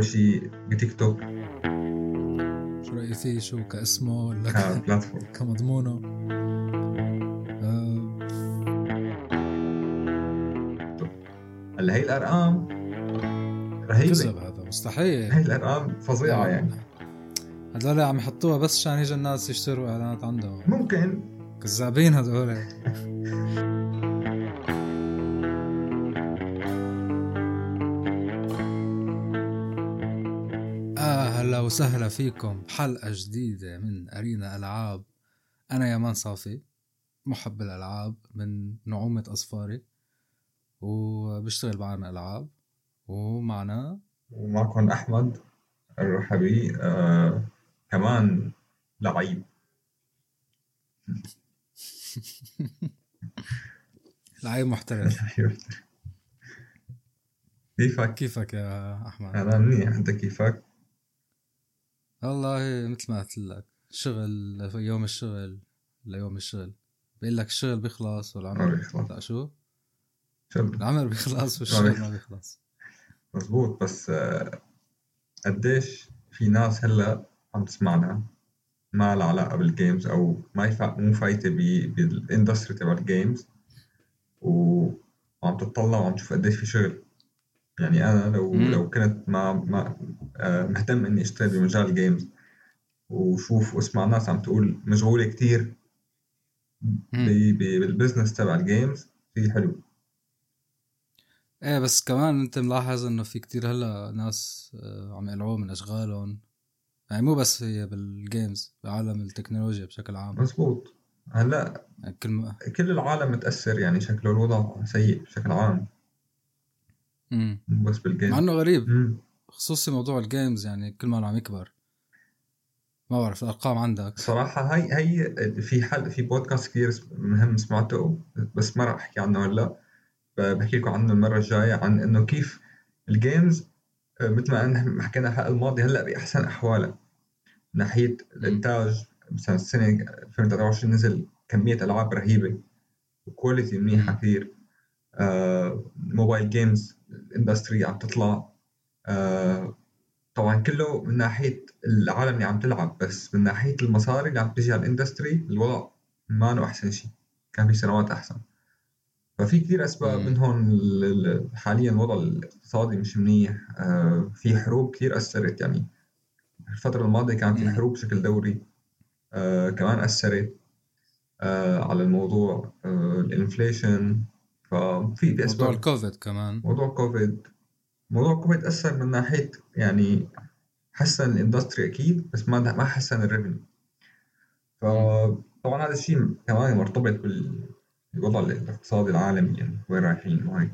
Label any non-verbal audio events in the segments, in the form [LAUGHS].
اول شيء بتيك توك. شو رأيك فيه؟ شو كاسمه ولا [LAUGHS] كبلاتفورم كمضمونه؟ آه، هلا هي الأرقام. رهيبة. كذب هذا مستحيل. هي الأرقام فظيعة يعني. هذول عم يحطوها بس عشان يجي الناس يشتروا إعلانات عندهم. ممكن. كذابين هذول وسهلا فيكم. بحلقه جديدة من أرينا ألعاب. أنا يمان صافي محب الألعاب من نعومة أصفاري وبشتغل بعالم الالعاب ومعنا ومعكم أحمد الرحبي آه كمان لعيب. [LAUGHS] لعيب محترف. [LAUGHS] كيفك؟ كيفك يا أحمد؟ أنا منيح. أنت كيفك؟ والله مثل ما قلت لك شغل يوم الشغل ليوم الشغل. بقول لك الشغل بيخلص والعمر بيخلص شو؟ العمر بيخلص والشغل. ما بيخلص. مزبوط بس آه، قديش في ناس هلأ عم تسمعنا ما لها علاقة بال games أو ما يفع مو فايتة ب- بال industry تبع ال games وعم تطلع وعم تشوف قديش في شغل. يعني أنا لو مم. لو كنت ما ما آه، مهتم إني أشتغل بمجال ال games وشوف وأسمع ناس عم تقول كتير. ب- ب- بال business تبع ال games في حلو. إيه بس كمان أنت ملاحظ إنه في كتير هلأ ناس آه، عم يقلعوا من أشغالهم. يعني مو بس هي بال games بعالم التكنولوجيا بشكل عام. مزبوط. هلأ يعني كل كل العالم متأثر يعني شكله الوضع سيء بشكل عام. بس مع بال games إنه غريب. مم. خصوصي موضوع ال games يعني كل ما عم يكبر. ما بعرف الأرقام عندك. صراحة هاي هي في حل في بودكاست كثير مهم سمعته بس ما راح أحكي عنه هلأ. بحكي لكم عنه المرة الجاية عن إنه كيف ال games مثل ما نحن حكينا الحلقة الماضية هلأ بأحسن أحوالها من ناحية الإنتاج مثلا السنة 2023 نزل كمية ألعاب رهيبة و quality منيحة مم. كثير آه، mobile games ال industry عم تطلع. آه، طبعا كله من ناحية العالم اللي عم تلعب بس من ناحية المصاري اللي عم تجي على ال industry الوضع ما أحسن شيء. كان في سنوات أحسن. ففي كثير أسباب ال- ال- حاليا الوضع الاقتصادي مش منيح. آه، في حروب كثير أثرت. يعني الفترة الماضية كان في. حروب بشكل دوري. آه، كمان أثرت آه، على الموضوع آه، ال inflation. ففي في موضوع أسباب. الكوفيد كمان. موضوع كوفيد. موضوع كوفيد أثر من ناحية يعني حسن ال industry أكيد بس ما ما حسن ال revenue فطبعا هذا الشيء كمان مرتبط بالوضع الاقتصادي العالمي يعني وين رايحين وهيك.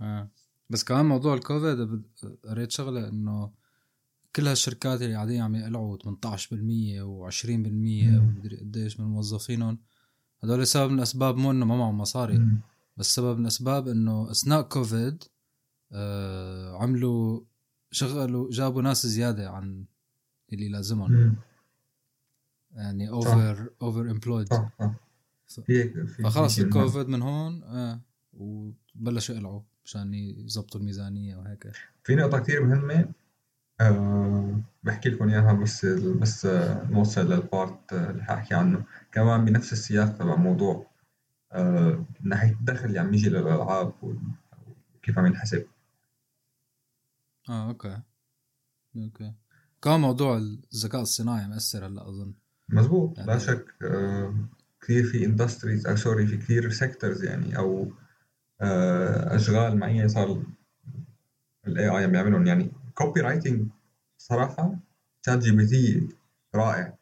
آه. بس كمان موضوع الكوفيد قريت شغلة إنه كل هالشركات اللي قاعدين عم يقلعوا 18% و20% مم. ومدري قديش من موظفينهم هدول سبب من الاسباب مو إنه ما معهم مصاري بس سبب من الاسباب إنه أثناء كوفيد آه عملوا شغلوا جابوا ناس زيادة عن اللي لازمهم. مم. يعني over over employed فخلص الكوفيد من هون آه وبلشوا يقلعوا مشان يظبطوا الميزانية وهيك. في نقطة كثير مهمة. أه بحكي لكم إياها بس بس نوصل لل part اللي حأحكي عنه. كمان بنفس السياق تبع موضوع أه من ناحية الدخل اللي عم يجي للألعاب وكيف عم ينحسب. آه okay. okay. كمان موضوع الذكاء الصناعي مأثر هلأ أظن. مزبوط. لا يعني- شك أه كثير في industries أو sorry في كثير sectors يعني أو أه أشغال معينة صار ال AI عم يعملهم. يعني copywriting صراحة شات جي بي تي رائع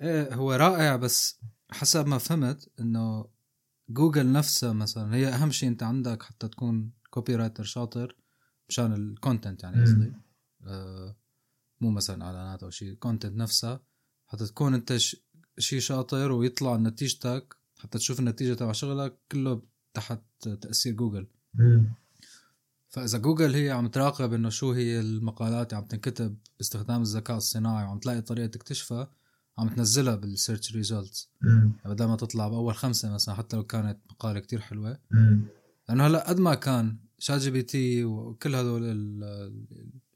إيه هو رائع بس حسب ما فهمت إنه جوجل نفسها مثلا هي أهم شيء أنت عندك حتى تكون copywriter شاطر مشان ال content يعني. قصدي آه مو مثلا إعلانات أو شيء ال content نفسها حتى تكون أنت شيء شاطر ويطلع نتيجتك حتى تشوف النتيجة تبع شغلك كله تحت تأثير جوجل مم. فإذا جوجل هي عم تراقب إنه شو هي المقالات عم تنكتب باستخدام الذكاء الصناعي وعم تلاقي طريقة تكتشفها عم تنزلها بال search results مم. بدل ما تطلع بأول خمسة مثلا حتى لو كانت مقالة كتير حلوة. لأنه هلأ قد ما كان شات جي بي تي وكل هذول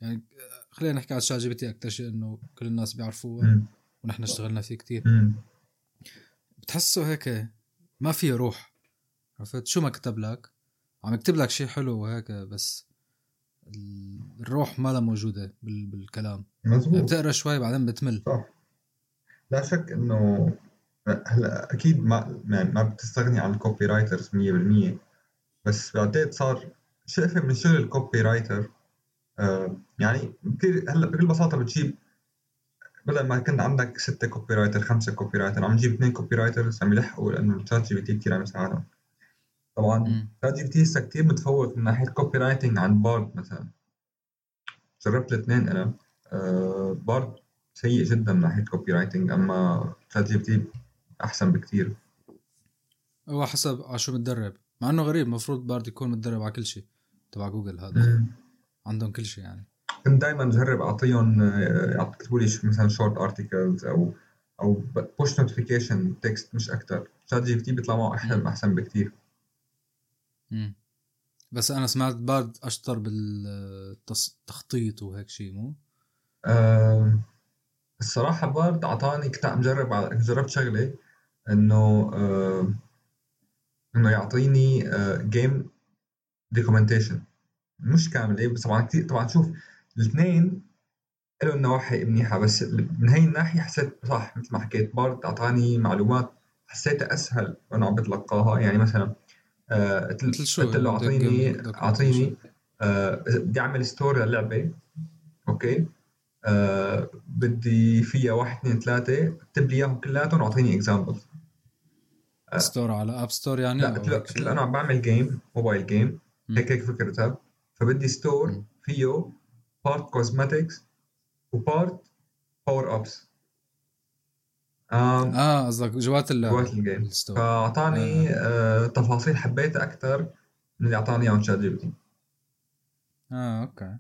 يعني خلينا نحكي على شات جي بي تي أكثر شيء إنه كل الناس بيعرفوه ونحن اشتغلنا فيه كتير. بتحسه هيك ما فيه روح. عرفت؟ شو ما كتب لك عم يكتب لك شيء حلو وهيك بس الروح ما لها موجودة بالكلام. مزبوط. بتقرأ شوي بعدين بتمل. صح. لا شك إنه هلأ أكيد ما يعني ما بتستغني عن ال copywriters 100% بس بعتقد صار شايفة من شغل ال copywriter آه يعني كثير هلأ بكل بساطة بتجيب بدل ما كنت عندك ستة copywriter خمسة copywriter عم نجيب اثنين copywriters عم يلحقوا لأنه الشات جي بي تي كثير عم يساعدهم. طبعا. شات جي بي تي هسه كثير متفوق من ناحية copywriting عن بارد مثلا. جربت الاثنين أنا. آه بارد سيء جدا من ناحية copywriting أما شات جي بي تي أحسن بكثير هو حسب على شو متدرب. مع إنه غريب المفروض بارد يكون متدرب على كل شيء تبع جوجل هذا. عندهم كل شيء يعني. كنت دائما جرب أعطيهم يكتبوا لي مثلا short articles أو أو push notification text مش أكثر شات جي بي تي بيطلع معه احسن أحسن بكثير بس أنا سمعت بارد أشطر بالتخطيط وهيك شيء مو؟ أه الصراحة بارد أعطاني كنت عم جرب جربت شغلة إنه أه إنه يعطيني game أه documentation مش كاملة بس طبعا كثير طبعا شوف الاثنين لهم نواحي منيحة بس من هي الناحية حسيت صح مثل ما حكيت بارد أعطاني معلومات حسيتها أسهل وأنا عم بتلقاها. يعني مثلا آه قلت له أعطيني أعطيني آه بدي أعمل store للعبة okay؟ آه بدي فيها واحد اثنين ثلاثة اكتب لي إياهم كلياتهم وأعطيني example store على App Store يعني لا قلت له أنا عم بعمل game mobile game هيك هيك فكرتها فبدي store فيه part cosmetics و part power ups آه قصدك جوات اللعبه جوات ال game فأعطاني آه. آه تفاصيل حبيتها أكثر من اللي أعطاني اياهم شات جي بي تي. آه okay.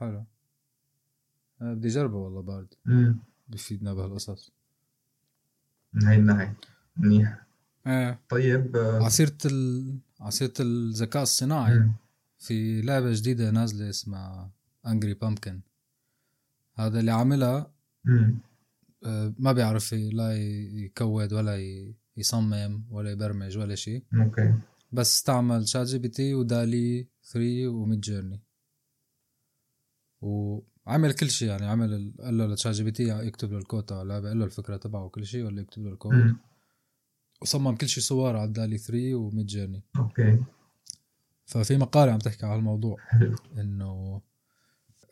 حلو. آه بدي أجربه والله بارد بفيدنا بهالقصص. من هاي الناحية. منيح إيه طيب آه ع سيرة ال... ع سيرة الذكاء الصناعي. مم. في لعبة جديدة نازلة اسمها Angry Pumpkin هذا اللي عاملها آه ما بيعرف لا يكود ولا يصمم ولا يبرمج ولا شيء okay. بس استعمل ChatGPT و DALL-E 3 و Midjourney. وعمل كل شيء يعني عمل قال له ل ChatGPT يكتب له الكود تبع اللعبه قال له الفكرة تبعه وكل شيء ولا يكتب له الكود. وصمم كل شيء صور على DALL-E 3 و Midjourney. okay. ففي مقالة عم تحكي على الموضوع إنه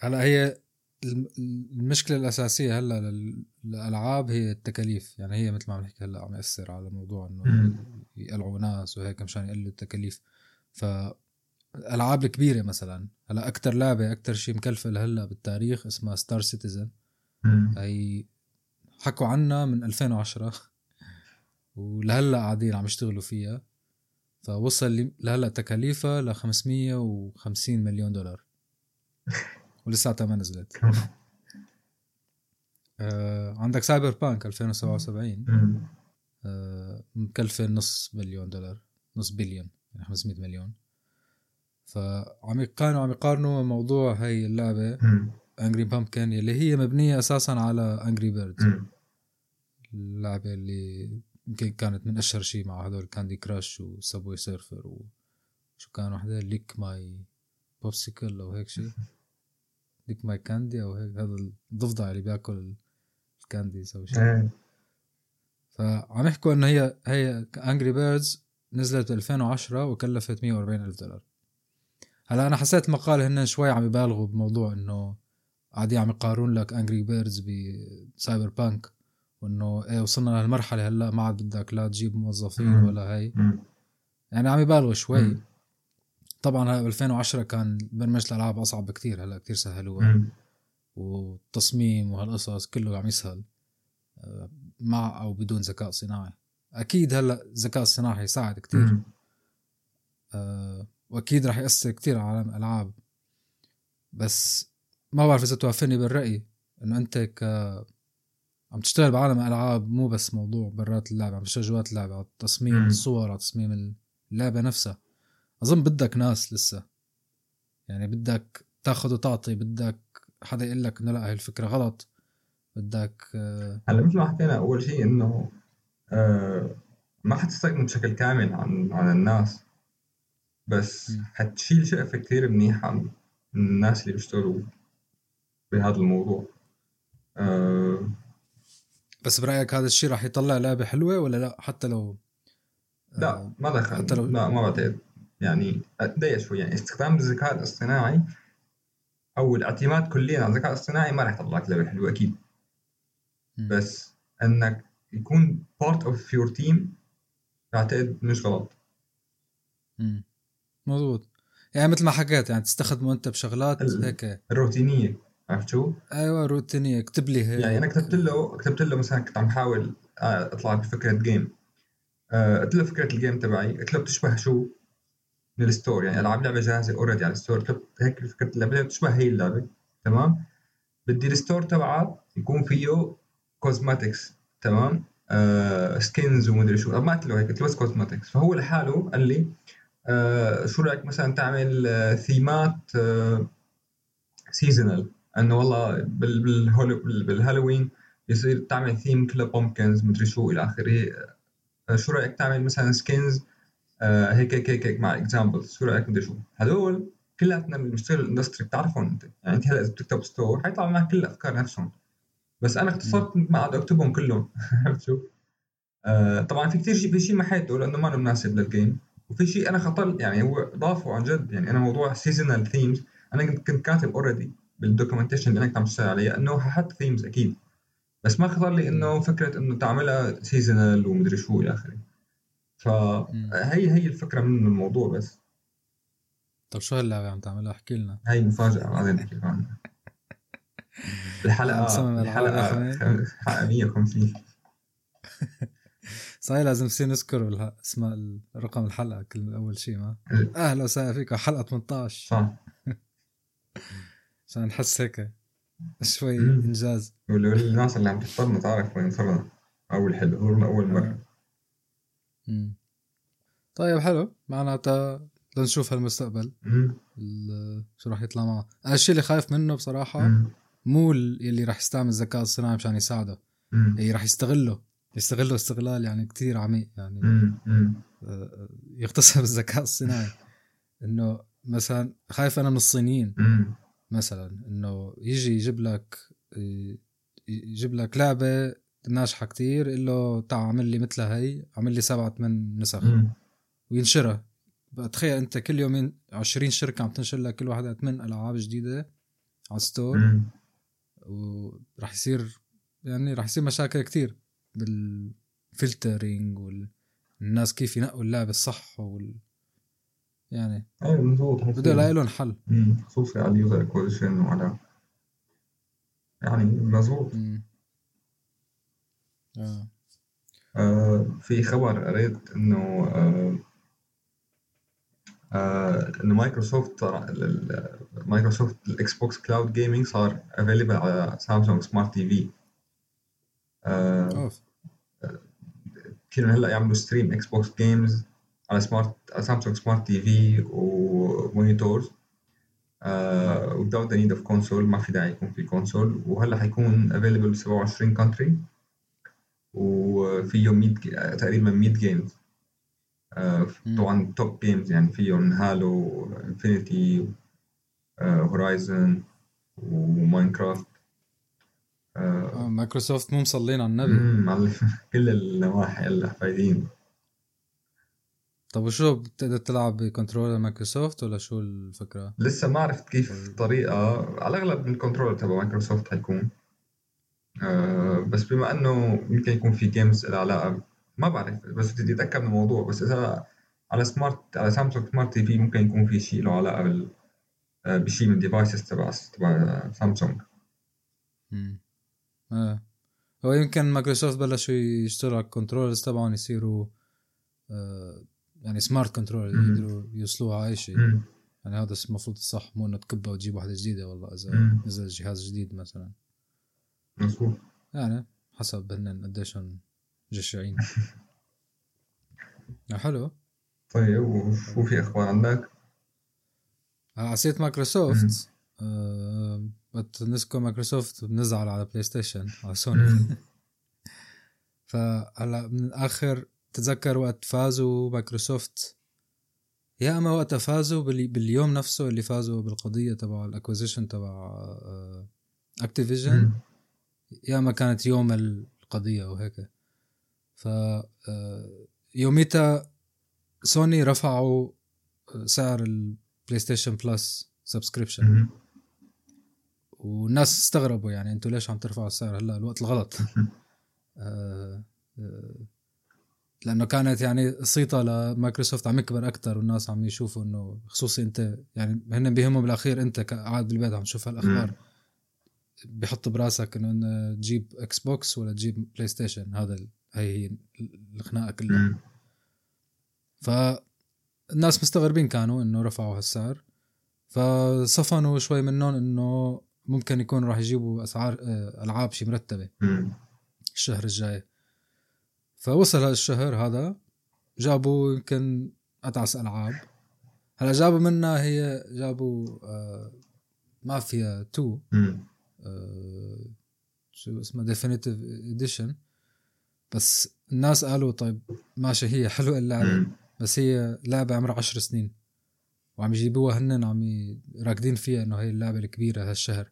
هلا هي المشكلة الأساسية هلأ للألعاب هي التكاليف. يعني هي مثل ما عم نحكي هلأ عم يأثر على موضوع إنه يقلعوا ناس وهيك مشان يقللوا التكاليف. ف الألعاب الكبيرة مثلا هلأ أكثر لعبة أكثر شيء مكلفة لهلأ بالتاريخ اسمها ستار سيتيزن هي حكوا عنها من 2010 [LAUGHS] ولهلأ قاعدين عم يشتغلوا فيها. فوصل لهلأ تكاليفها ل 550 مليون دولار. [LAUGHS] ولساتها ما نزلت. [LAUGHS] آه عندك Cyberpunk 2077 آه مكلفة نص مليون دولار نص بليون يعني 500 مليون. فعم كانوا عم يقارنوا موضوع هاي اللعبة Angry Pumpkin اللي هي مبنية أساسا على Angry Birds اللعبة اللي يمكن كانت من أشهر شيء مع هدول Candy Crush و Subway Surfers وشو كان وحدة Lick my popsicle أو هيك شيء [LAUGHS] Lick my candy أو هيك هذا الضفدع اللي بياكل ال candy أو شيء. فعم يحكوا إنه هي هي Angry Birds نزلت ب 2010 وكلفت 140 ألف دولار. هلا أنا حسيت مقال هن شوي عم يبالغوا بموضوع إنه قاعدين عم يقارنوا لك Angry Birds ب Cyberpunk وإنه إيه وصلنا لهالمرحلة هلا ما عاد بدك لا تجيب موظفين ولا هي يعني عم يبالغوا شوي. طبعا ب 2010 كان برمجه الألعاب أصعب بكتير هلا كتير سهلوها والتصميم وهالقصص كله عم يسهل آه، مع أو بدون ذكاء صناعي. أكيد هلا الذكاء الصناعي يساعد كتير. آه وأكيد راح يأثر كتير على عالم الألعاب. بس ما بعرف إذا توافقني بالرأي إنه أنت ك عم تشتغل بعالم الألعاب مو بس موضوع برات اللعبة عم تشتغل جوات اللعبة على تصميم الصور على تصميم اللعبة نفسها. أظن بدك ناس لسه. يعني بدك تاخذ وتعطي بدك حدا يقول لك إنه لا هي الفكرة غلط. بدك آه، هلا مثل ما حكينا أول شيء إنه آه ما حتستخدم بشكل كامل عن عن الناس. بس م. حتشيل شقفة كثير منيحة من الناس اللي بيشتغلوا بهذا الموضوع. آه بس برأيك هذا الشيء راح يطلع لعبة حلوة ولا لا؟ حتى لو لا ما دخل. حتى لو- لا ما بعتقد. يعني اتضايق شوي يعني استخدام الذكاء الاصطناعي أو الاعتماد كليا على الذكاء الاصطناعي ما راح يطلع لك لعبه حلوة أكيد. بس إنك يكون part of your team بعتقد مش غلط. مم. مظبوط. يعني مثل ما حكيت يعني تستخدمه أنت بشغلات هيك. الروتينية عرفت شو؟ أيوه روتينيه اكتب لي هيك. يعني أنا كتبت له كتبت له مثلا كنت عم بحاول أطلع بفكرة game قلت له فكرة ال game تبعي. قلت له بتشبه شو؟ من ال store يعني ألعاب لعبة جاهزه already على ال store. هيك فكرة اللعبة بتشبه هي اللعبة؟ تمام؟ بدي ال store تبعها يكون فيه cosmetics تمام؟ آه skins ومدري شو. ما قلت له هيك قلت له بس cosmetics فهو لحاله قال لي آه شو رأيك مثلا تعمل آه ثيمات آه seasonal إنه والله بالهالوين يصير تعمل ثيم كله pumpkins مدري شو إلى آخره. آه، شو رأيك تعمل مثلا skins آه هيك هيك هيك, هيك مع examples شو رأيك مدري شو هدول كلياتنا اللي بنشتغل ال industry بتعرفهم أنت. يعني أنت هلأ إذا بتكتب store حيطلع معك كل الأفكار نفسهم. بس أنا اختصرت ما قاعد أكتبهم كلهم. [LAUGHS] عرفت شو؟ آه طبعا في كثير شيء في شيء محيته لأنه ما مناسب لل game وفي شيء أنا خطر يعني هو ضافه عن جد. يعني أنا موضوع seasonal themes أنا كنت كنت كاتب already بال documentation اللي أنا كنت عم بشتغل عليه إنه ححط themes أكيد. بس ما خطر لي إنه فكرة إنه تعملها seasonal ومدري شو إلى آخره. فهي هي الفكرة من الموضوع بس. طب شو هاللعبة عم تعملها؟ احكي لنا. هي مفاجأة بعدين نحكي عنها. [LAUGHS] الحلقة الحلقة رقمية. خ- حلقة 150 [LAUGHS] صحيح لازم نصير نذكر اسماء رقم الحلقة كل أول شيء ما. أهلا وسهلا فيكم حلقة 18 صح. [LAUGHS] عشان نحس هيك شوي. إنجاز. وال- والناس اللي عم تحضرنا تعرف وين صرنا. أول حلو حضورنا أول مرة. مم. طيب حلو معناتها لنشوف هالمستقبل شو راح يطلع معه أنا الشيء اللي خايف منه بصراحة مم. مو ال- يلي راح يستعمل الذكاء الصناعي مشان يساعده. هي راح يستغله يستغله استغلال يعني كتير عميق يعني. آه، يغتصب [LAUGHS] الذكاء الصناعي إنه مثلا خايف أنا من الصينيين. مثلا إنه يجي يجيب لك يجيب لك لعبة ناجحه كتير يقول له تعال اعمل لي مثلها هي اعمل لي سبعة من نسخ. وينشرها تخيل انت كل يومين 20 شركة عم تنشر لك كل واحدة 8 ألعاب جديدة على ال store مم. وراح يصير يعني راح يصير مشاكل كتير بال filtering والناس كيف ينقوا اللعبة الصح وال يعني أيوه مضبوط بده يلاقي لهم حل. خصوصي على ال user acquisition وعلى يعني مضبوط. آه. آه في خبر قريت إنه آه آه إنه مايكروسوفت مايكروسوفت ال Xbox Cloud Gaming صار available على سامسونج smart TV. آه أوف. فينا هلأ يعملوا stream Xbox games على smart على سامسونج smart TV و monitors. آه without the need of console ما في داعي يكون في console وهلأ حيكون available ب 27 country. وفيه 100 ج- تقريبا 100 games آه. طبعا top games يعني فيهم Halo Infinite Horizon و Minecraft. مايكروسوفت مو مصلين على النبي على [LAUGHS] كل النواحي هلا فايتين طب وشو بتقدر تلعب ب controller مايكروسوفت ولا شو الفكرة؟ لسه ما عرفت كيف الطريقة على الأغلب من ال control تبع مايكروسوفت حيكون آه بس بما إنه يمكن يكون في games لها علاقة ما بعرف بس بدي أتأكد من الموضوع بس إذا على smart على سامسونج smart TV ممكن يكون في شيء له علاقة بال آه، بشيء من ال devices تبع تبع سامسونج مم. آه. هو يمكن مايكروسوفت بلشوا يشتغلوا على ال controllers تبعهم يصيروا آه يعني smart controller مم. يقدروا يوصلوها على أي شيء. يعني هذا المفروض الصح مو إنه تكبها وتجيب واحدة جديدة والله إذا. نزل جهاز جديد مثلا مظبوط يعني حسب هن قديشهم جشعين آه، حلو. طيب وشو في أخبار عندك؟ ع سيرة مايكروسوفت. آه نسكو مايكروسوفت بنزعل على بلاي ستيشن على سوني [LAUGHS] فهلا من الآخر تتذكر وقت فازوا مايكروسوفت. يا أما وقتها فازوا باليوم نفسه اللي فازوا بالقضية تبع ال acquisition تبع اكتيفيجن يا اما كانت يوم القضية أو هيك. ف آه، يوميتها سوني رفعوا سعر البلاي ستيشن بلس subscription والناس استغربوا يعني أنتوا ليش عم ترفعوا السعر هلا؟ الوقت الغلط. آه، آه، لأنه كانت يعني صيته لمايكروسوفت عم يكبر أكثر والناس عم يشوفوا إنه خصوصي أنت يعني هن بيهمهم بالاخير أنت قاعد بالبيت عم تشوف هالأخبار. بحط براسك إنه تجيب إكس بوكس ولا تجيب بلاي ستيشن هذا هي هي الخناقه كلها فالناس مستغربين كانوا إنه رفعوا هالسعر. فصفنوا شوي منهم إنه ممكن يكون راح يجيبوا أسعار آه، ألعاب شي مرتبة الشهر الجاي. فوصل هذا الشهر هذا جابوا يمكن اتعس ألعاب. هلا جابوا منها هي جابوا آه مافيا 2 آه شو اسمها definitive edition بس الناس قالوا طيب ماشي هي حلوة اللعبة بس هي لعبة عمرها عشر سنين وعم يجيبوها هن عم راكدين فيها إنه هي اللعبة الكبيرة هالشهر.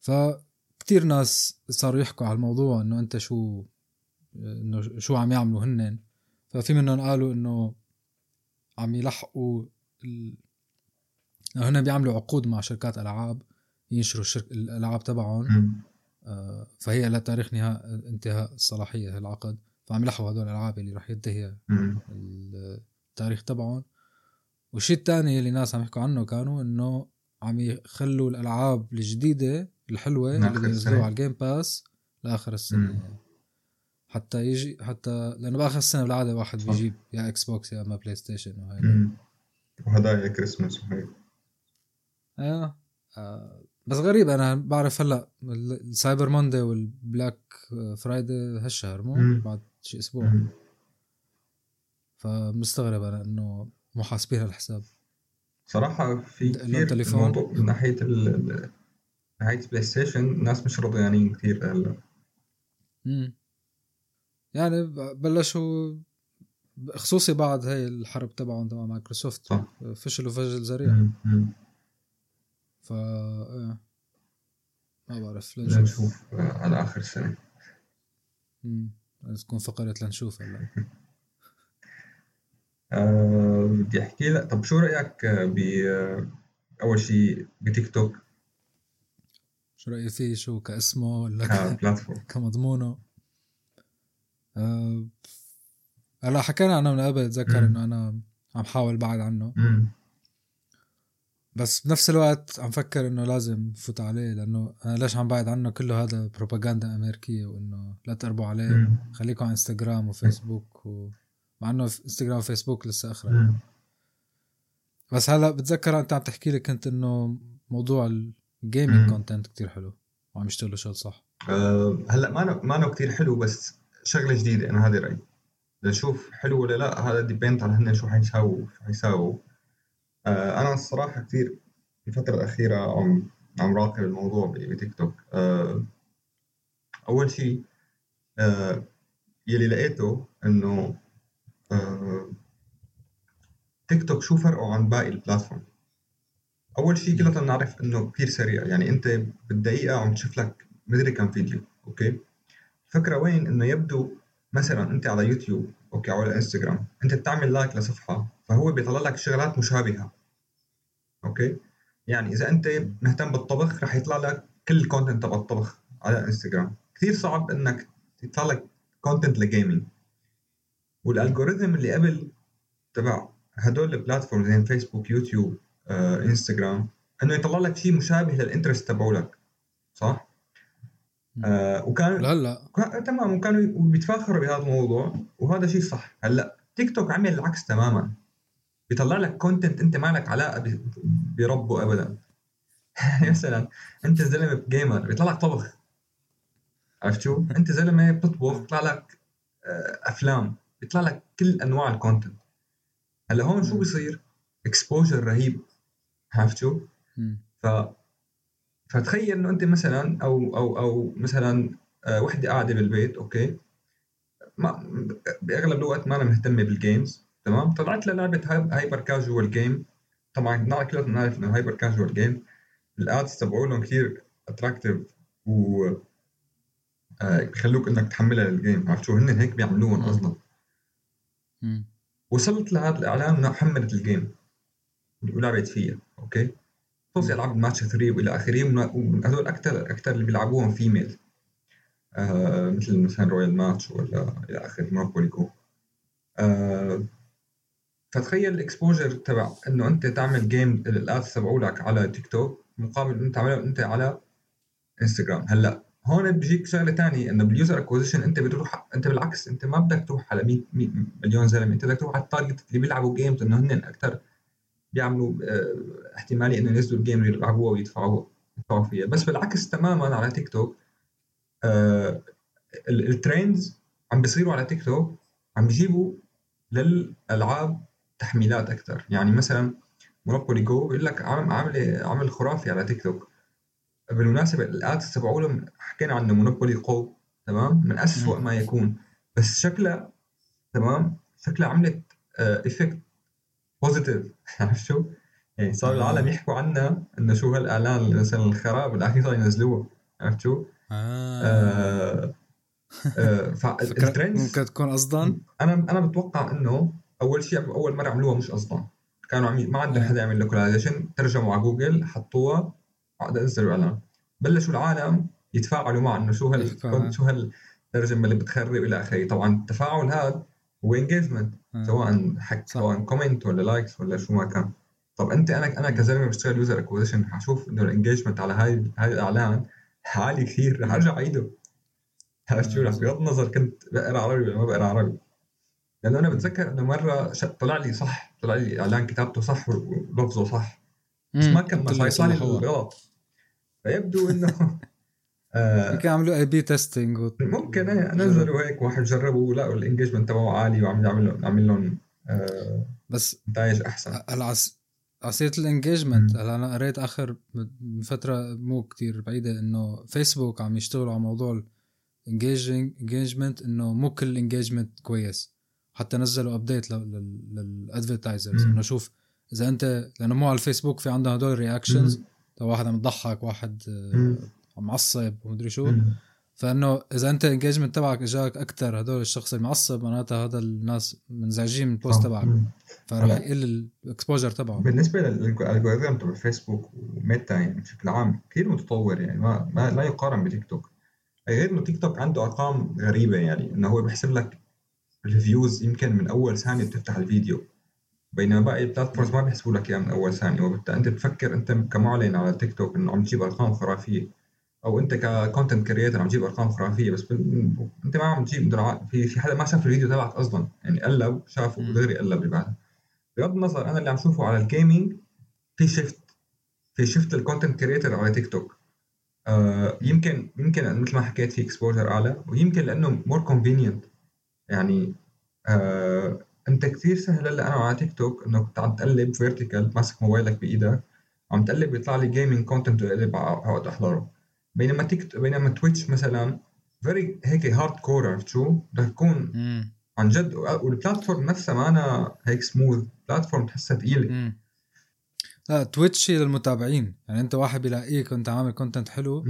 فكتير ناس صاروا يحكوا على الموضوع إنه أنت شو إنه شو عم يعملوا هن ففي منهم قالوا إنه عم يلحقوا ال... هن بيعملوا عقود مع شركات ألعاب. ينشروا الشرك... الألعاب تبعهم. آه فهي لتاريخ نهاء انتهاء الصلاحية العقد. فعم يلحقوا هدول الألعاب اللي راح ينتهي التاريخ تبعهم. والشيء الثاني اللي الناس عم يحكوا عنه كانوا إنه عم يخلوا الألعاب الجديدة الحلوة اللي بينزلوها على الجيم باس لآخر السنة. حتى يجي حتى لأنه بآخر السنة بالعادة واحد صح. بيجيب يا إكس بوكس يا أما بلاي ستيشن وهي وهدايا كريسماس وهي أيوه آه بس غريب أنا بعرف هلأ ال Cyber Monday وال Black Friday هالشهر مو؟ بعد شي أسبوع. فمستغرب أنا إنه مو حاسبين هالحساب. صراحة في كثير موضوع من ناحية ال ناحية بلاي ستيشن الناس مش رضيانين كثير هلأ. يعني بلشوا خصوصي بعد هاي الحرب تبعهم تبع مايكروسوفت. فشلوا فشل ذريع. ف إيه. ما بعرف لنشوف نشوف. على آخر السنة امم تكون فقرة لنشوف هلا [LAUGHS] أه بدي أحكي لك. طب شو رأيك ب أول شيء بتيك توك؟ شو رايي فيه؟ شو كاسمه ولا [LAUGHS] كمضمونه؟ أه هلا حكينا عنه من قبل اتذكر إنه أنا عم حاول بعد عنه. مم. بس بنفس الوقت عم فكر إنه لازم فوت عليه لأنه أنا ليش عم بعد عنه كله هذا بروباغندا أمريكية وإنه لا تقربوا عليه خليكم على انستغرام وفيسبوك و... مع إنه انستغرام وفيسبوك لسه أخرى. بس هلا بتذكر أنت عم تحكي لي كنت إنه موضوع ال gaming content كتير حلو وعم يشتغلوا شغل صح؟ أه هلا ما ما كثير حلو بس شغلة جديدة أنا هذا رأيي. لنشوف حلو ولا لا هذا depend على هن شو حيساووا شو حيساووا. أنا الصراحة كثير الفترة الأخيرة عم عم راقب الموضوع بتيك توك. آه أول شيء آه يلي لقيته إنه آه تيك توك شو فرقه عن باقي ال platform؟ أول شيء كلنا نعرف إنه كثير سريع. يعني أنت بالدقيقة عم تشوف لك مدري كم فيديو okay؟ الفكرة وين؟ إنه يبدو مثلا أنت على يوتيوب okay أو على إنستغرام أنت بتعمل like لصفحة فهو بيطلع لك شغلات مشابهة. okay؟ يعني إذا أنت مهتم بالطبخ رح يطلع لك كل ال content تبع الطبخ على إنستغرام. كثير صعب إنك يطلع لك content ل gaming وال algorithm اللي قبل تبع هدول ال platform زي فيسبوك يوتيوب آه، إنستغرام إنه يطلع لك شيء مشابه لل interest تبعولك. صح؟ آه وكان لا لا. كان... تمام وكانوا بيتفاخروا بهذا الموضوع وهذا شيء صح. هلا تيك توك عمل العكس تماما. بيطلع لك content أنت ما لك علاقة بربه ابدا. [LAUGHS] مثلا أنت زلمة gamer بيطلع لك طبخ. عرفت شو؟ أنت زلمة بتطبخ بيطلع لك آه، أفلام. بيطلع لك كل أنواع ال content هلا هون شو بيصير؟ exposure رهيب. عرفت شو؟ ف فتخيل إنه أنت مثلا أو أو أو مثلا آه، وحدة قاعدة بالبيت okay؟ ما بأغلب الوقت مانا مهتمه بال games تمام؟ طلعت لها لعبه hyper casual game طبعا نحن كلنا بنعرف إنه hyper casual game ال ads تبعولهم كثير attractive و آه، بخلوك إنك تحملها لل game عرفت شو؟ هن هيك بيعملوهم أصلا. وصلت لهذا الإعلان إنه حملت ال game ولعبت فيها okay؟ خصوصي العاب الماتش 3 وإلى آخره وهذول أكثر أكثر اللي بيلعبوهم female آه مثل مثلا رويال ماتش ولا إلى آخره مونوبولي جو آه فتخيل ال exposure تبع إنه أنت تعمل game ال ads تبعولك على تيك توك مقابل إنه تعمله أنت على انستغرام هلأ هون بيجيك شغلة ثانية إنه بال user acquisition أنت بتروح أنت بالعكس أنت ما بدك تروح على 100 مليون زلمة أنت بدك تروح على ال target اللي بيلعبوا games إنه هن أكثر بيعملوا آه احتمالية إنه ينزلوا ال game اللي يلعبوها ويدفعوا يدفعوا فيها. بس بالعكس تماما على تيك توك آه ال trends عم بيصيروا على تيك توك عم بيجيبوا للألعاب تحميلات أكثر يعني مثلا Monopoly Go بيقول لك عامل عامل عامل خرافي على تيك توك بالمناسبة ال ads تبعولهم حكينا عنه Monopoly Go تمام؟ من أسوأ ما يكون. بس شكلها تمام؟ شكلها عملت effect positive [LAUGHS] عرفت شو؟ يعني صار آه. العالم يحكوا عنها إنه شو هالإعلان مثلا الخراب بالاخير صاروا ينزلوها عرفت شو؟ آه. آه. آه فال trends [LAUGHS] ممكن تكون قصدا أنا أنا بتوقع إنه أول شيء أول مرة عملوها مش قصدا كانوا عم ما عندهم حدا يعمل localization ترجموا على جوجل حطوها عقد نزلوا إعلان بلشوا العالم يتفاعلوا مع إنه شو هال شو هالترجمة اللي بتخرب إلى آخره طبعا التفاعل هذا هو engagement آه. سواء حك سواء comment ولا likes ولا شو ما كان. طب أنت أنا أنا كزلمة بشتغل user acquisition حشوف إنه ال engagement على هاي هاي الإعلان عالي كثير رح أرجع أعيده. عرفت شو رح بغض النظر كنت بقرأ عربي ولا ما بقرأ عربي. لأنه أنا بتذكر إنه مرة طلع لي صح طلع لي إعلان كتابته صح ولفظه صح. بس ما كان ما يطلع لي غلط. فيبدو إنه [LAUGHS] آه يمكن عملوا A/B testing ممكن إيه نزلوا هيك واحد جربوا لقوا ال engagement تبعه عالي وعم يعمل عامل لهم آه بس نتائج أحسن. هلأ على سيره ال engagement هلأ أنا قريت آخر من فترة مو كتير بعيدة إنه فيسبوك عم يشتغلوا على موضوع ال engagement إنه مو كل ال engagement كويس. حتى نزلوا update لل advertisers إنه شوف إذا أنت لأنه مو على الفيسبوك في عندهم هدول reactions واحد عم يضحك واحد معصب ومدري شو. فإنه إذا أنت ال engagement تبعك إجاك أكثر هدول الشخص المعصب معناتها هذا الناس منزعجين من ال post تبعك. فراح يقل ال exposure تبعه بالنسبة لل algorithm تبع فيسبوك وميتا يعني بشكل عام كثير متطور يعني ما, ما لا يقارن بتيك توك غير إنه تيك توك عنده أرقام غريبة يعني إنه هو بيحسب لك ال views يمكن من أول ثانية بتفتح الفيديو بينما باقي ال platforms ما بيحسبوا لك إياها من أول ثانية. وبالتالي أنت بتفكر أنت كمعلن على تيك توك إنه عم تجيب أرقام خرافية. أو أنت ك content creator عم تجيب أرقام خرافية بس أنت ما عم تجيب في في حدا ما شاف الفيديو تبعك أصلا يعني قلب شافه ودغري قلب اللي بعده. بغض النظر أنا اللي عم شوفه على ال gaming في shift في shift ال content creator على تيك توك آه يمكن يمكن مثل ما حكيت في exposure أعلى ويمكن لأنه more convenient يعني آه أنت كثير سهل هلأ أنا على تيك توك انه كنت عم تقلب vertical ماسك موبايلك بإيدك عم تقلب بيطلع لي gaming content اقلب اقعد احضره بينما تيك بينما تويتش مثلا very هيك hardcore عرفت شو؟ بدك تكون عن جد. وال platform نفسها ما أنا هيك smooth platform تحسها ثقيله لا تويتش للمتابعين. يعني أنت واحد بيلاقيك وأنت عامل content حلو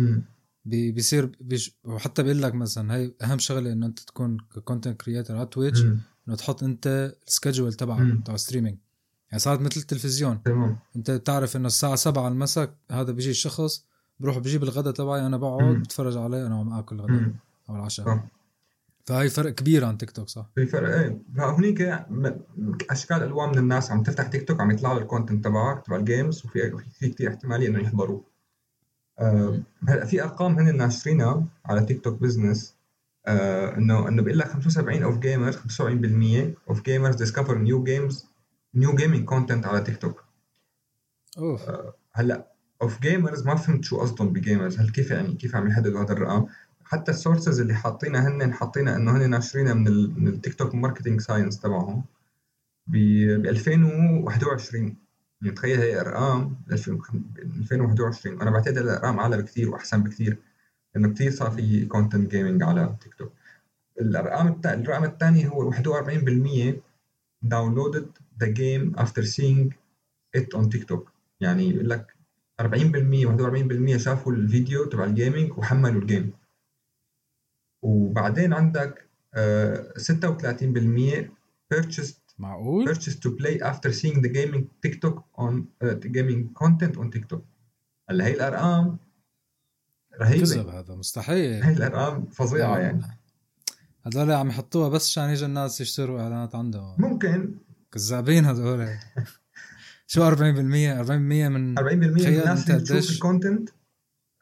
بي بيصير بيش وحتى بيقول لك مثلا هي أهم شغلة إنه أنت تكون content creator على تويتش إنه تحط أنت ال schedule تبعك تبع streaming يعني صارت مثل التلفزيون. تمام. أنت بتعرف إنه الساعة 7 المساء هذا بيجي الشخص بروح بجيب الغداء تبعي أنا بقعد بتفرج عليه أنا عم آكل الغداء أو العشاء. فهي فرق كبير عن تيك توك صح؟ في فرق إيه. فهونيك أشكال ألوان من الناس عم تفتح تيك توك عم يطلع له ال content تبعك تبع ال games وفي في كثير احتمالية إنه يحضروه. آه هلأ في أرقام هن ناشرينها على TikTok Business آه إنه إنه بيقول لك 75 of gamers 75% of gamers discover new games new gaming content على تيك توك. أوف. آه هلأ of gamers ما فهمت شو قصدهم ب gamers هل كيف يعني كيف عم يحددوا هذا الرقم؟ حتى ال sources اللي حاطينها هن حاطينها إنه هن ناشرينها من, ال من ال TikTok marketing science تبعهم ب 2021 يعني تخيل هي أرقام 2021 أنا بعتقد الأرقام أعلى بكثير وأحسن بكثير لأنه كثير صار في content gaming على تيك توك الارقام الرقم الثاني هو 41% downloaded the game after seeing it on TikTok يعني يقول لك 40% 41% شافوا الفيديو تبع ال gaming وحملوا ال game. وبعدين عندك 36% آه، purchased معقول؟ purchased to play after seeing the gaming TikTok on uh, gaming content on TikTok. هلا هي الأرقام رهيبة. كذب هذا مستحيل. هي الأرقام فظيعة يعني. هذول عم يحطوها بس عشان يجي الناس يشتروا إعلانات عندهم. ممكن. كذابين هذول. [LAUGHS] شو 40% 40% من 40% من الناس اللي بتشوف ال content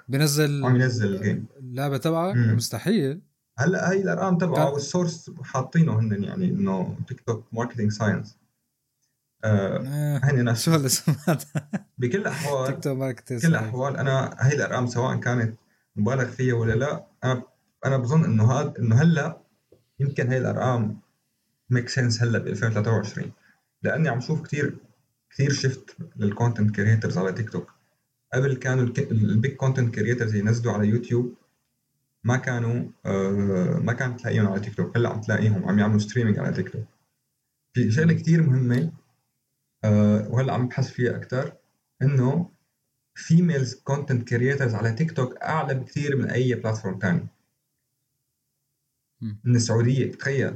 بينزل عم ينزل ال game اللعبة تبعك؟ مستحيل. هلأ هي الأرقام تبعه وال source حاطينه هن يعني إنه TikTok marketing science هن شو هالاسم [LAUGHS] بكل الاحوال TikTok marketing بكل الاحوال أنا هي الأرقام سواء كانت مبالغ فيها ولا لا أنا أنا بظن إنه هذا إنه هلأ يمكن هي الأرقام make sense هلأ ب 2023 لأني عم شوف كثير كثير shift لل content creators على تيك توك قبل كانوا ال big content creators ينزلوا على يوتيوب ما كانوا آه ما كانت تلاقيهم على تيك توك هلأ عم تلاقيهم عم يعملوا streaming على تيك توك في شغلة كثير مهمة آه وهلأ عم بحث فيها أكثر إنه females content creators على تيك توك أعلى بكثير من أي platform ثاني من السعودية تخيل.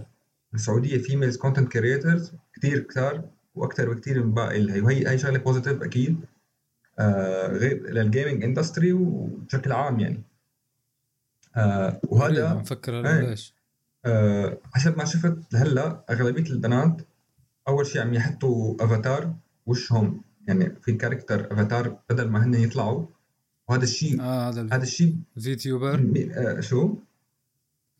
من السعودية females content creators كثير كثار وأكثر بكثير من باقي هي وهي هي شغلة positive أكيد. آه غير لل gaming industry وبشكل عام يعني. آه وهذا مفكر ليش آه حسب ما شفت هلأ أغلبية البنات أول شيء عم يحطوا افاتار وشهم. يعني في character avatar بدل ما هن يطلعوا. وهذا الشيء آه هذا هذا الشيء VTuber آه شو؟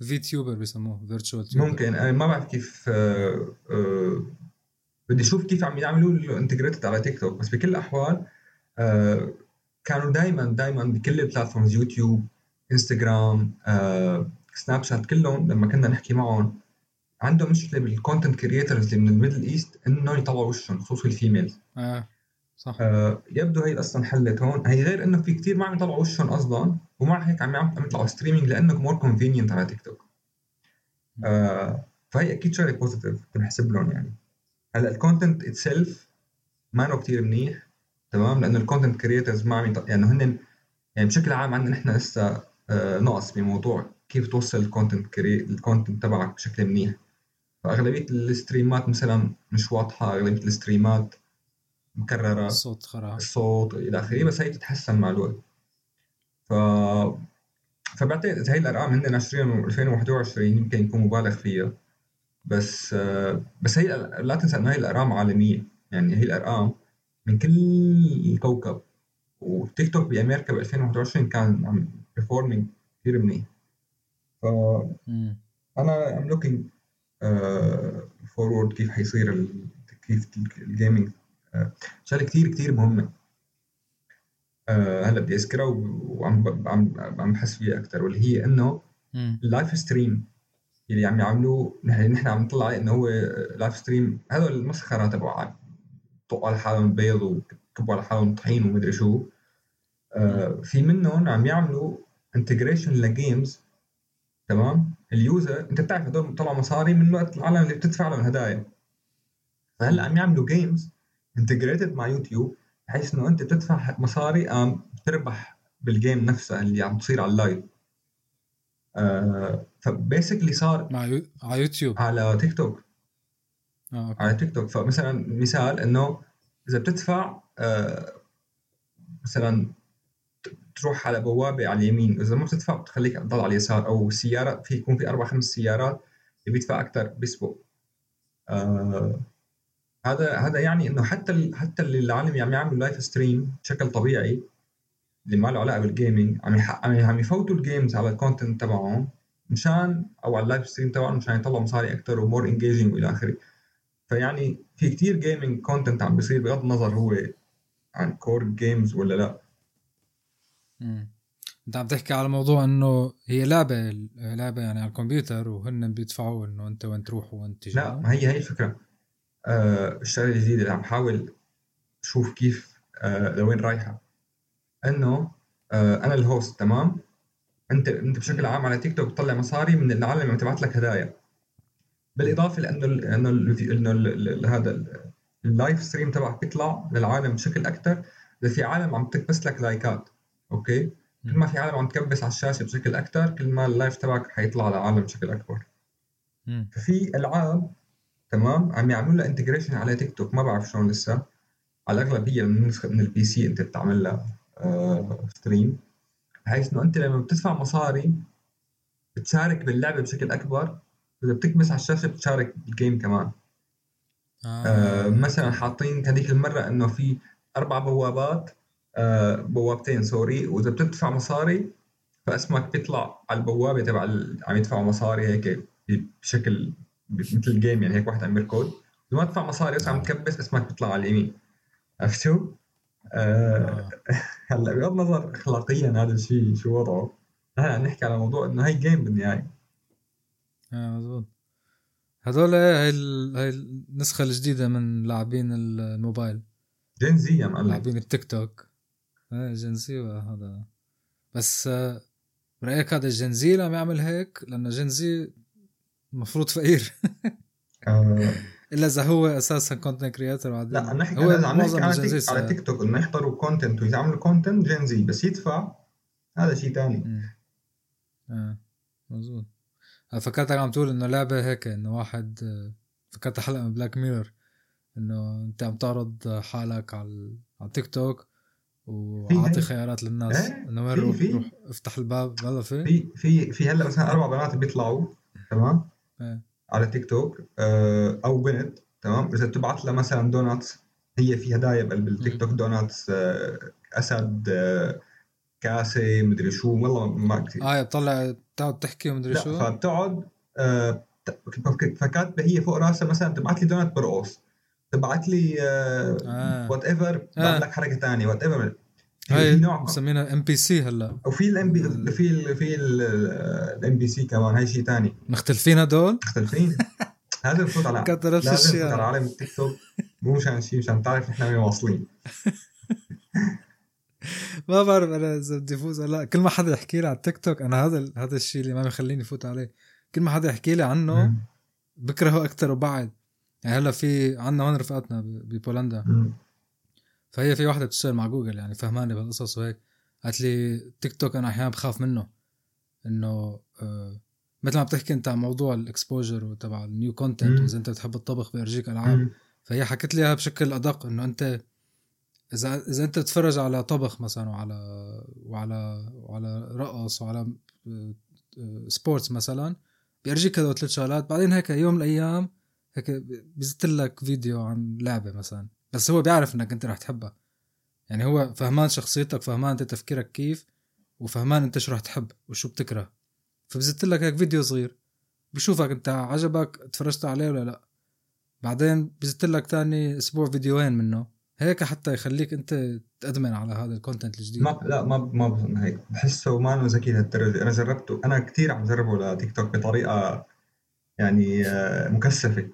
VTuber بسموه virtual ممكن. أنا ما بعرف كيف آه آه بدي أشوف كيف عم يعملوا integrated على تيك توك بس بكل الأحوال آه كانوا دائما دائما بكل ال platforms يوتيوب انستغرام آه سناب شات كلهم لما كنا نحكي معهم عندهم مشكلة بال content creators اللي من ال Middle East انه يطلعوا وشهم خصوصي ال females آه صح. آه يبدو هي أصلا حلت هون. هي غير إنه في كثير ما عم يطلعوا وشهم أصلا ومع هيك عم عم يطلعوا streaming لأنه more convenient على تيك توك آه فهي أكيد شغلة positive بنحسب لهم يعني. هلا ال content itself ما كثير منيح تمام؟ لأنه ال content creators ما عم يعني هن يعني بشكل عام عندنا نحن لسه آه نقص بموضوع كيف توصل ال content crea- ال content تبعك بشكل منيح. فأغلبية ال streamات مثلا مش واضحة أغلبية ال streamات مكررة الصوت خرا. الصوت إلى آخره بس هي تتحسن مع الوقت. ف فبعتقد هي الأرقام هن ناشرين 2021 يمكن يكون مبالغ فيها. بس بس هي لا تنسى إنه هي الأرقام عالمية. يعني هي الأرقام من كل الكوكب. وتيك توك بأمريكا ب 2021 كان عم ب performing كثير منيح. ف أنا I'm looking forward كيف حيصير كيف ال gaming شغلة كثير كثير مهمة. آه، هلأ بدي أذكرها وعم عم عم بحس فيها أكثر واللي هي إنه ال live stream اللي عم يعملوه نحن نحن عم نطلع عليه إنه هو live stream هذول المسخره تبع طقوا على حالهم بيض وكبوا على حالهم طحين ومدري شو. آه في منهم عم يعملوا integration ل games تمام؟ ال user أنت بتعرف هدول طلعوا مصاري من وقت العالم اللي بتدفع لهم هدايا. فهلأ عم يعملوا games integrated مع يوتيوب بحيث إنه أنت بتدفع مصاري قام بتربح بال game نفسها اللي عم تصير على ال live. آه ف basically صار مع يو... على يوتيوب. على تيك توك آه، على تيك توك فمثلا مثال إنه إذا بتدفع آه مثلا تروح على بوابة على اليمين إذا ما بتدفع بتخليك تضل على اليسار أو سيارة في يكون في أربع خمس سيارات اللي بيدفع أكثر بيسبق آه هذا هذا يعني إنه حتى حتى اللي العالم عم يعملوا live stream بشكل طبيعي اللي ما له علاقة بال gaming عم عم يفوتوا ال games على ال content تبعهم مشان أو على ال live stream تبعهم مشان يطلعوا مصاري أكثر و more engaging وإلى آخره. فيعني في كثير gaming content عم بيصير بغض النظر هو عن core games ولا لا. امم انت عم تحكي على موضوع إنه هي لعبة لعبة يعني على الكمبيوتر وهن بيدفعوا إنه أنت وين تروح وين تجي. لا ما هي هي الفكرة. آه الشغله الجديدة اللي عم حاول تشوف كيف آه لوين رايحة. انه آه أنا ال host تمام؟ انت انت بشكل عام على تيك توك بتطلع مصاري من العالم اللي بتبعت لك هدايا. بالإضافة لأنه إنه إنه هذا ال live stream تبعك بيطلع للعالم بشكل أكثر إذا في عالم عم تكبس لك likeات أوكي؟ كل ما في عالم عم تكبس على الشاشة بشكل أكثر كل ما ال live تبعك حيطلع للعالم بشكل أكبر. ففي العاب تمام؟ عم يعملوا لها integration على تيك توك ما بعرف شلون لسه. على الاغلب هي من نسخه من ال PC أنت بتعمل لها. stream بحيث إنه أنت لما بتدفع مصاري بتشارك باللعبة بشكل أكبر إذا بتكبس على الشاشة بتشارك بال game كمان. آه. آه. مثلا حاطين هذيك المرة إنه في أربع بوابات آه بوابتين sorry وإذا بتدفع مصاري فاسمك بيطلع على البوابة تبع عم يدفعوا مصاري هيك بشكل مثل ال game يعني هيك واحد عم يركض. إذا ما تدفع مصاري بس عم تكبس اسمك بيطلع على اليمين عرفت شو؟ آه. [LAUGHS] هلأ بغض النظر اخلاقيا هذا الشيء شو وضعه نحن عم نحكي على موضوع إنه هي game بالنهاية. آه مضبوط هذول هاي هاي النسخة الجديدة من لاعبين الموبايل. Gen Z يا معلم. لاعبين التيك توك. إيه Gen Z هذا. بس آه، برأيك هذا Gen Z عم يعمل هيك؟ لأنه Gen Z المفروض فقير. [LAUGHS] آه. إلا إذا هو أساسا content creator بعدين لا نحكي هو عم نحكي على, تيك على تيك توك إنه يحضروا content ويعملوا content Gen Z بس يدفع هذا شيء ثاني. آه مزبوط فكرتك عم تقول إنه لعبة هيك إنه واحد فكرت حلقة من بلاك ميرور إنه أنت عم تعرض حالك على على تيك توك وعاطي خيارات للناس. إيه؟ إنه وين روح روح افتح الباب. هلا في. في في في هلا مثلا أربع بنات بيطلعوا تمام؟ إيه. على تيك توك آه، أو بنت تمام؟ إذا بتبعت لها مثلا donuts هي في هدايا بالتيك توك donuts آه، أسد آه، كاسة مدري شو والله ما كثير. آه بتطلع تقعد تحكي ومدري شو؟ فبتقعد فكاتبه هي فوق راسها مثلا تبعت لي دونات برقص تبعت لي whatever بعمل لك حركة ثانية whatever هاي نوع مسمينها ام بي سي هلا. وفي الام بي في في الام بي سي كمان هاي شيء ثاني مختلفين هدول؟ مختلفين. [LAUGHS] هذا بفوت على كتر نفس الشيء على عالم التيك توك. مو مشان شيء مشان تعرف نحن وين واصلين. [LAUGHS] ما بعرف أنا إذا بدي أفوز ولا لا. كل ما حدا يحكي لي على التيك توك أنا هذا هذا الشيء اللي ما بيخليني فوت عليه. كل ما حدا يحكي لي عنه بكرهه أكثر وبعد. يعني هلا في عندنا هون رفقاتنا ببولندا. فهي في واحدة بتشتغل مع جوجل يعني فهمانة بهالقصص وهيك. قالت لي تيك توك أنا أحيانا بخاف منه إنه آه مثل ما بتحكي أنت عن موضوع ال exposure وتبع ال new content واذا أنت بتحب الطبخ بيرجيك ألعاب. فهي حكت لي إياها بشكل أدق إنه أنت إذا إذا أنت تتفرج على طبخ مثلا وعلى وعلى وعلى رقص وعلى sports مثلا بيرجيك هدول ثلاث شغلات. بعدين هيك يوم من الأيام هيك بيزت لك فيديو عن لعبة مثلا. بس هو بيعرف إنك أنت رح تحبها. يعني هو فهمان شخصيتك فهمان أنت تفكيرك كيف وفهمان أنت شو رح تحب وشو بتكره. فبزت لك هيك فيديو صغير بشوفك أنت عجبك تفرجت عليه ولا لا. بعدين بزت لك تاني أسبوع فيديوين منه. هيك حتى يخليك أنت تأدمن على هذا ال content الجديد. ما لا ما ما بظن هيك بحسه ما انه ذكي لهالدرجه أنا جربته أنا كثير عم جربه لتيك توك بطريقة يعني آه، مكثفة.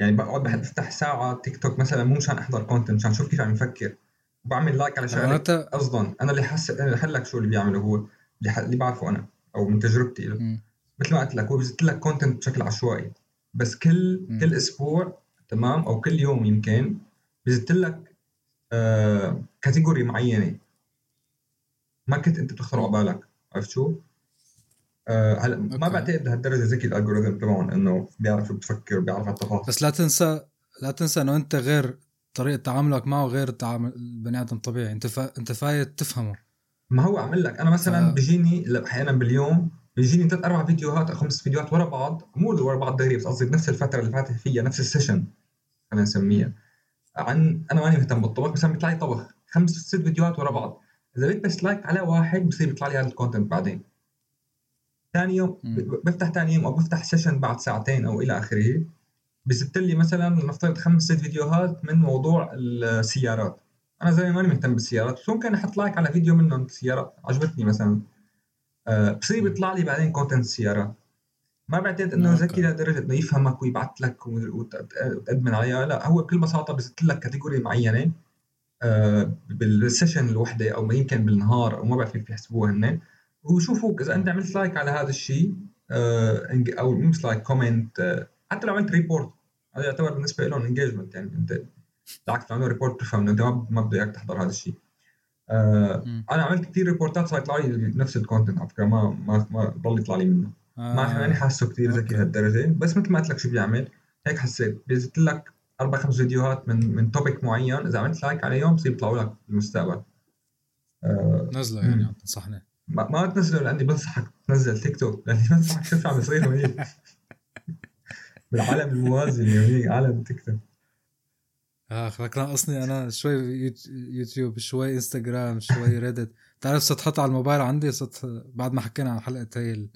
يعني بقعد بفتح ساعة تيك توك مثلا مو مشان أحضر content مشان أشوف كيف عم يفكر. وبعمل like على شغله أصلا أنا اللي حس أنا اللي لك شو اللي بيعمله هو اللي, ح... اللي بعرفه أنا أو من تجربتي له. مثل ما قلت لك هو بيزت لك content بشكل عشوائي. بس كل م. كل أسبوع تمام؟ أو كل يوم يمكن بيزت لك آه category معينة. ما كنت أنت بتخطر على بالك عرفت شو؟ آه هلا ما بعتقد لهالدرجه ذكي ال algorithm تبعهم إنه بيعرف شو بتفكر وبيعرف التفاصيل بس لا تنسى لا تنسى إنه أنت غير طريقة تعاملك معه غير تعامل البني آدم الطبيعي. أنت فا... أنت فايت تفهمه. ما هو عمل لك. أنا مثلا ف... بيجيني أحيانا باليوم بيجيني ثلاث أربع فيديوهات أو خمس فيديوهات ورا بعض. مو ورا بعض دغري بس قصدي بنفس الفترة اللي فاتت فيها نفس ال session خلينا نسميها عن أنا ماني مهتم بالطبخ بس بيطلع لي طبخ. خمس ست فيديوهات ورا بعض. إذا بدك بس like على واحد بصير بيطلع لي هذا ال content بعدين. ثاني يوم بفتح ثاني يوم أو بفتح session بعد ساعتين أو إلى آخره بزت لي مثلا نفترض خمس ست فيديوهات من موضوع السيارات. أنا زي ماني مهتم بالسيارات بس ممكن أحط like على فيديو منهم السيارات؟ عجبتني مثلا. أه بصير بيطلع لي بعدين content السيارات ما بعتقد إنه ذكي لدرجه إنه يفهمك ويبعث لك وتأدمن عليها لا هو بكل بساطة بزت لك category معينة آه، بال session الوحدة أو يمكن بالنهار أو ما بعرف كيف يحسبوها هن ويشوفوك اذا أنت عملت like على هذا الشيء آه، أو مش like comment حتى لو عملت report هذا يعتبر بالنسبة لهم engagement يعني أنت بالعكس لو report بتفهم إنه أنت ما بده اياك تحضر هذا الشيء. آه أنا عملت كثير ريبورتات صار يطلع لي نفس ال content على فكرة ما ما ما ضل يطلع لي منه. آه. ما ماني حاسه كثير ذكي لهالدرجه بس مثل ما قلت لك شو بيعمل هيك حسيت بينزل لك أربع خمس فيديوهات من من topic معين إذا عملت like عليهم بصير يطلعوا لك بالمستقبل آه نزلة يعني تنصحني ما, ما تنزله لأني بنصحك تنزل تيك توك لأني بنصحك عم يصير هونيك بالعالم الموازي اللي عالم تيك توك. اخ لك ناقصني أنا شوي يوتيوب شوي إنستغرام شوي ريدت. بتعرف صرت حط على الموبايل عندي؟ صرت بعد ما حكينا عن حلقة هي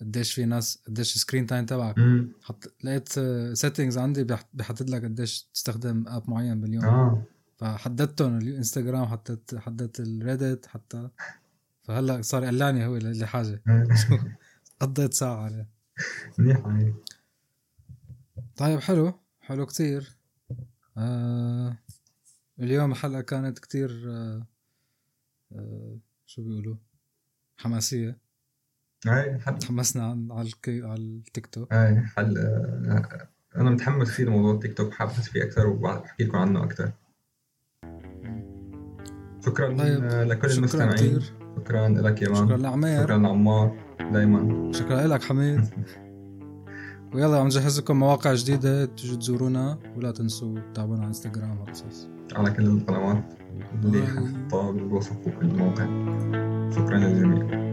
قديش في ناس قديش screen time تبعك. حط لقيت settings عندي بيحدد لك قديش تستخدم app معين باليوم. آه. فحددتهم الانستغرام حطيت حددت الريدت حتى فهلا صار قلاني هو اللي حاجة. [LAUGHS] قضيت ساعة عليه. منيح طيب حلو. حلو كتير. آه اليوم الحلقة كانت كتير آه آه شو بيقولوا؟ حماسية. اي حل تحمسنا على على التيك توك. اي حل آه أنا متحمس كثير لموضوع التيك توك حابب فيه أكثر وبحكي لكم عنه أكثر. شكرا طيب. لكل شكرا المستمعين. كتير. شكرا لك يا مان. شكرا لعمير. شكرا لعمار. دايما. شكرا لك حميد. [LAUGHS] ويلا عم نجهز لكم مواقع جديدة تجوا تزورونا ولا تنسوا تتابعونا على إنستغرام وقصص على كل القنوات اللي حطها بالوصف وكل المواقع. شكرا للجميع.